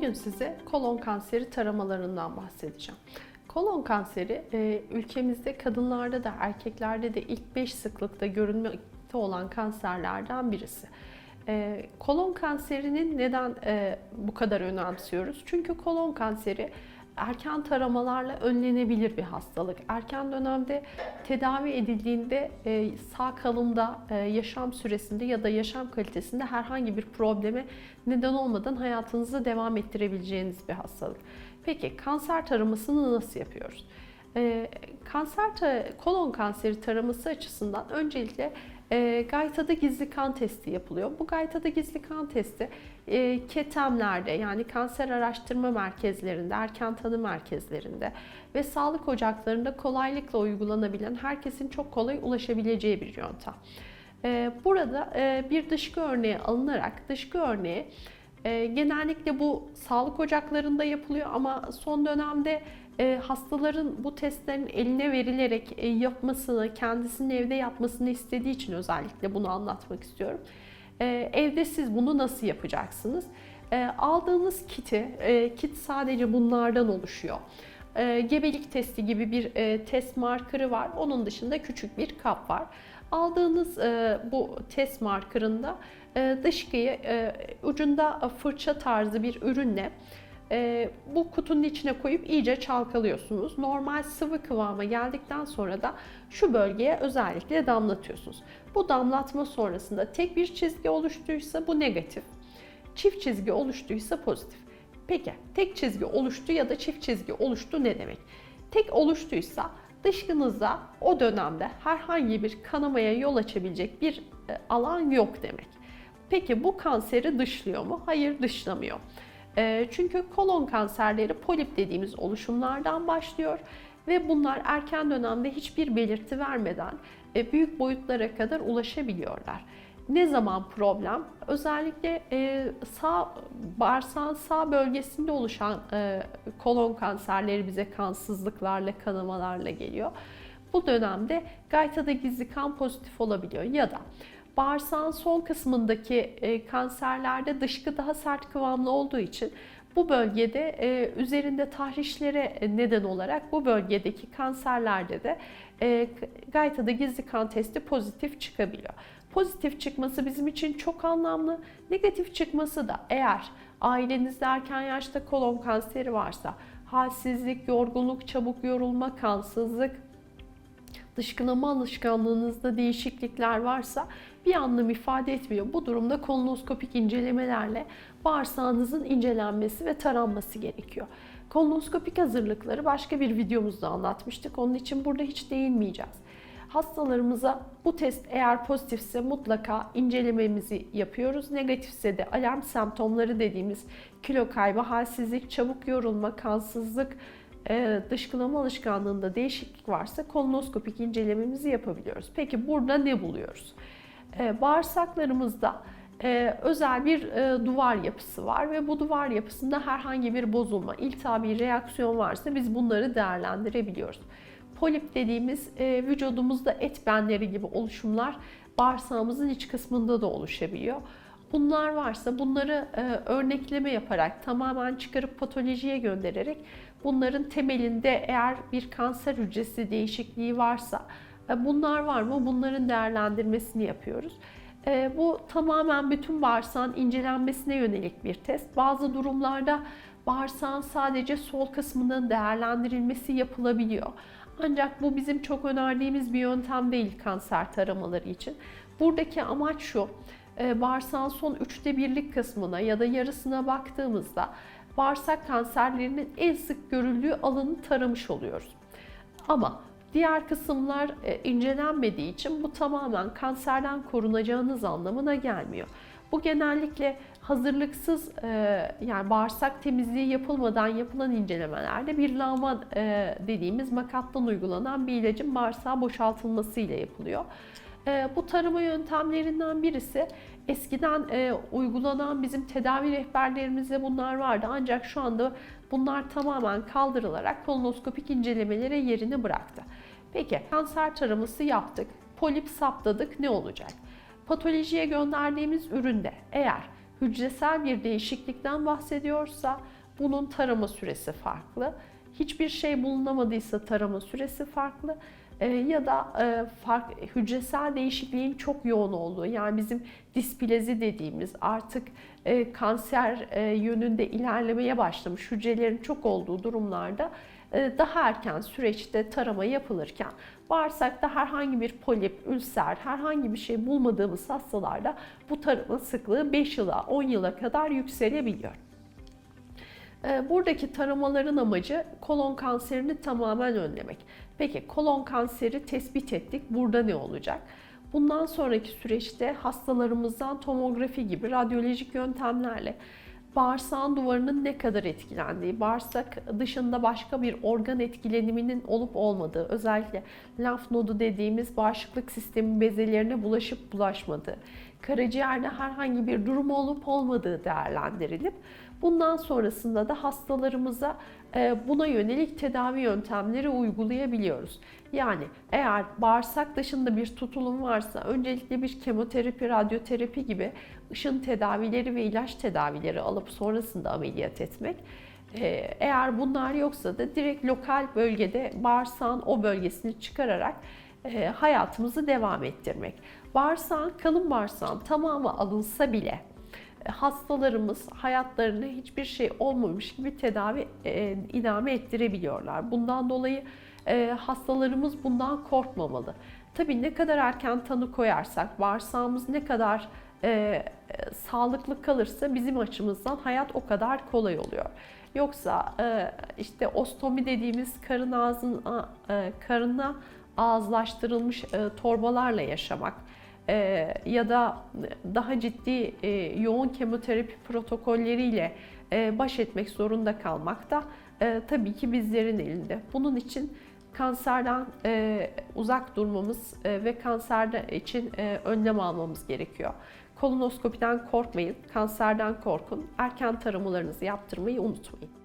Bugün size kolon kanseri taramalarından bahsedeceğim. Kolon kanseri e, ülkemizde kadınlarda da erkeklerde de ilk 5 sıklıkta görülmekte olan kanserlerden birisi. E, kolon kanserinin neden e, bu kadar önemsiyoruz? Çünkü kolon kanseri erken taramalarla önlenebilir bir hastalık. Erken dönemde tedavi edildiğinde e, sağ kalımda, e, yaşam süresinde ya da yaşam kalitesinde herhangi bir probleme neden olmadan hayatınızı devam ettirebileceğiniz bir hastalık. Peki kanser taramasını nasıl yapıyoruz? E, kanser kolon kanseri taraması açısından öncelikle e, Gayta'da gizli kan testi yapılıyor. Bu Gayta'da gizli kan testi e, ketemlerde yani kanser araştırma merkezlerinde, erken tanı merkezlerinde ve sağlık ocaklarında kolaylıkla uygulanabilen, herkesin çok kolay ulaşabileceği bir yöntem. E, burada e, bir dışkı örneği alınarak dışkı örneği e, genellikle bu sağlık ocaklarında yapılıyor ama son dönemde e, hastaların bu testlerin eline verilerek e, yapmasını, kendisinin evde yapmasını istediği için özellikle bunu anlatmak istiyorum. E, evde siz bunu nasıl yapacaksınız? E, aldığınız kiti, e, kit sadece bunlardan oluşuyor. E, gebelik testi gibi bir e, test markeri var. Onun dışında küçük bir kap var. Aldığınız e, bu test markerında e, dışkıyı e, ucunda fırça tarzı bir ürünle e, bu kutunun içine koyup iyice çalkalıyorsunuz. Normal sıvı kıvama geldikten sonra da şu bölgeye özellikle damlatıyorsunuz. Bu damlatma sonrasında tek bir çizgi oluştuysa bu negatif. Çift çizgi oluştuysa pozitif. Peki tek çizgi oluştu ya da çift çizgi oluştu ne demek? Tek oluştuysa dışkınızda o dönemde herhangi bir kanamaya yol açabilecek bir e, alan yok demek. Peki bu kanseri dışlıyor mu? Hayır dışlamıyor. E, çünkü kolon kanserleri polip dediğimiz oluşumlardan başlıyor ve bunlar erken dönemde hiçbir belirti vermeden e, büyük boyutlara kadar ulaşabiliyorlar. Ne zaman problem? Özellikle e, sağ bağırsağın sağ bölgesinde oluşan kolon kanserleri bize kansızlıklarla, kanamalarla geliyor. Bu dönemde gaytada gizli kan pozitif olabiliyor ya da bağırsağın sol kısmındaki e, kanserlerde dışkı daha sert kıvamlı olduğu için bu bölgede e, üzerinde tahrişlere neden olarak bu bölgedeki kanserlerde de e, Gayta'da gizli kan testi pozitif çıkabiliyor. Pozitif çıkması bizim için çok anlamlı. Negatif çıkması da eğer ailenizde erken yaşta kolon kanseri varsa halsizlik, yorgunluk, çabuk yorulma, kansızlık, dışkılama alışkanlığınızda değişiklikler varsa bir anlam ifade etmiyor. Bu durumda kolonoskopik incelemelerle bağırsağınızın incelenmesi ve taranması gerekiyor. Kolonoskopik hazırlıkları başka bir videomuzda anlatmıştık. Onun için burada hiç değinmeyeceğiz. Hastalarımıza bu test eğer pozitifse mutlaka incelememizi yapıyoruz. Negatifse de alarm semptomları dediğimiz kilo kaybı, halsizlik, çabuk yorulma, kansızlık, dışkılama alışkanlığında değişiklik varsa kolonoskopik incelememizi yapabiliyoruz. Peki burada ne buluyoruz? E, bağırsaklarımızda e, özel bir duvar yapısı var ve bu duvar yapısında herhangi bir bozulma, iltihabi reaksiyon varsa biz bunları değerlendirebiliyoruz. Polip dediğimiz vücudumuzda et benleri gibi oluşumlar bağırsağımızın iç kısmında da oluşabiliyor. Bunlar varsa bunları e, örnekleme yaparak tamamen çıkarıp patolojiye göndererek bunların temelinde eğer bir kanser hücresi değişikliği varsa e, bunlar var mı bunların değerlendirmesini yapıyoruz. E, bu tamamen bütün bağırsağın incelenmesine yönelik bir test. Bazı durumlarda bağırsağın sadece sol kısmının değerlendirilmesi yapılabiliyor. Ancak bu bizim çok önerdiğimiz bir yöntem değil kanser taramaları için. Buradaki amaç şu, e, bağırsağın son üçte birlik kısmına ya da yarısına baktığımızda bağırsak kanserlerinin en sık görüldüğü alanı taramış oluyoruz. Ama diğer kısımlar e, incelenmediği için bu tamamen kanserden korunacağınız anlamına gelmiyor. Bu genellikle hazırlıksız e, yani bağırsak temizliği yapılmadan yapılan incelemelerde bir lağma dediğimiz makattan uygulanan bir ilacın bağırsağa boşaltılması ile yapılıyor. E, bu tarama yöntemlerinden birisi eskiden e, uygulanan bizim tedavi rehberlerimizde bunlar vardı. Ancak şu anda bunlar tamamen kaldırılarak kolonoskopik incelemelere yerini bıraktı. Peki kanser taraması yaptık, polip saptadık ne olacak? Patolojiye gönderdiğimiz üründe eğer hücresel bir değişiklikten bahsediyorsa bunun tarama süresi farklı. Hiçbir şey bulunamadıysa tarama süresi farklı. Ee, ya da e, fark, hücresel değişikliğin çok yoğun olduğu yani bizim displezi dediğimiz artık e, kanser e, yönünde ilerlemeye başlamış hücrelerin çok olduğu durumlarda daha erken süreçte tarama yapılırken bağırsakta herhangi bir polip, ülser, herhangi bir şey bulmadığımız hastalarda bu tarama sıklığı 5 yıla 10 yıla kadar yükselebiliyor. E, Buradaki taramaların amacı kolon kanserini tamamen önlemek. Peki kolon kanseri tespit ettik. Burada ne olacak? Bundan sonraki süreçte hastalarımızdan tomografi gibi radyolojik yöntemlerle bağırsağın duvarının ne kadar etkilendiği, bağırsak dışında başka bir organ etkileniminin olup olmadığı, özellikle lenf nodu dediğimiz bağışıklık sistemi bezelerine bulaşıp bulaşmadığı, karaciğerde herhangi bir durum olup olmadığı değerlendirilip bundan sonrasında da hastalarımıza e, buna yönelik tedavi yöntemleri uygulayabiliyoruz. Yani eğer bağırsak dışında bir tutulum varsa öncelikle bir kemoterapi, radyoterapi gibi ışın tedavileri ve ilaç tedavileri alıp sonrasında ameliyat etmek. E, Eğer bunlar yoksa da direkt lokal bölgede bağırsağın o bölgesini çıkararak e, hayatımızı devam ettirmek. Bağırsağın, kalın bağırsağın tamamı alınsa bile hastalarımız hayatlarını hiçbir şey olmamış gibi tedavi e, idame ettirebiliyorlar. Bundan dolayı e, hastalarımız bundan korkmamalı. Tabii ne kadar erken tanı koyarsak, bağırsağımız ne kadar e, e, sağlıklı kalırsa bizim açımızdan hayat o kadar kolay oluyor. Yoksa e, işte ostomi dediğimiz karın ağzın e, karına ağızlaştırılmış e, torbalarla yaşamak e, ya da daha ciddi e, yoğun kemoterapi protokolleriyle e, baş etmek zorunda kalmak da e, tabii ki bizlerin elinde. Bunun için kanserden e, uzak durmamız e, ve kanser için e, önlem almamız gerekiyor. Kolonoskopiden korkmayın, kanserden korkun. Erken taramalarınızı yaptırmayı unutmayın.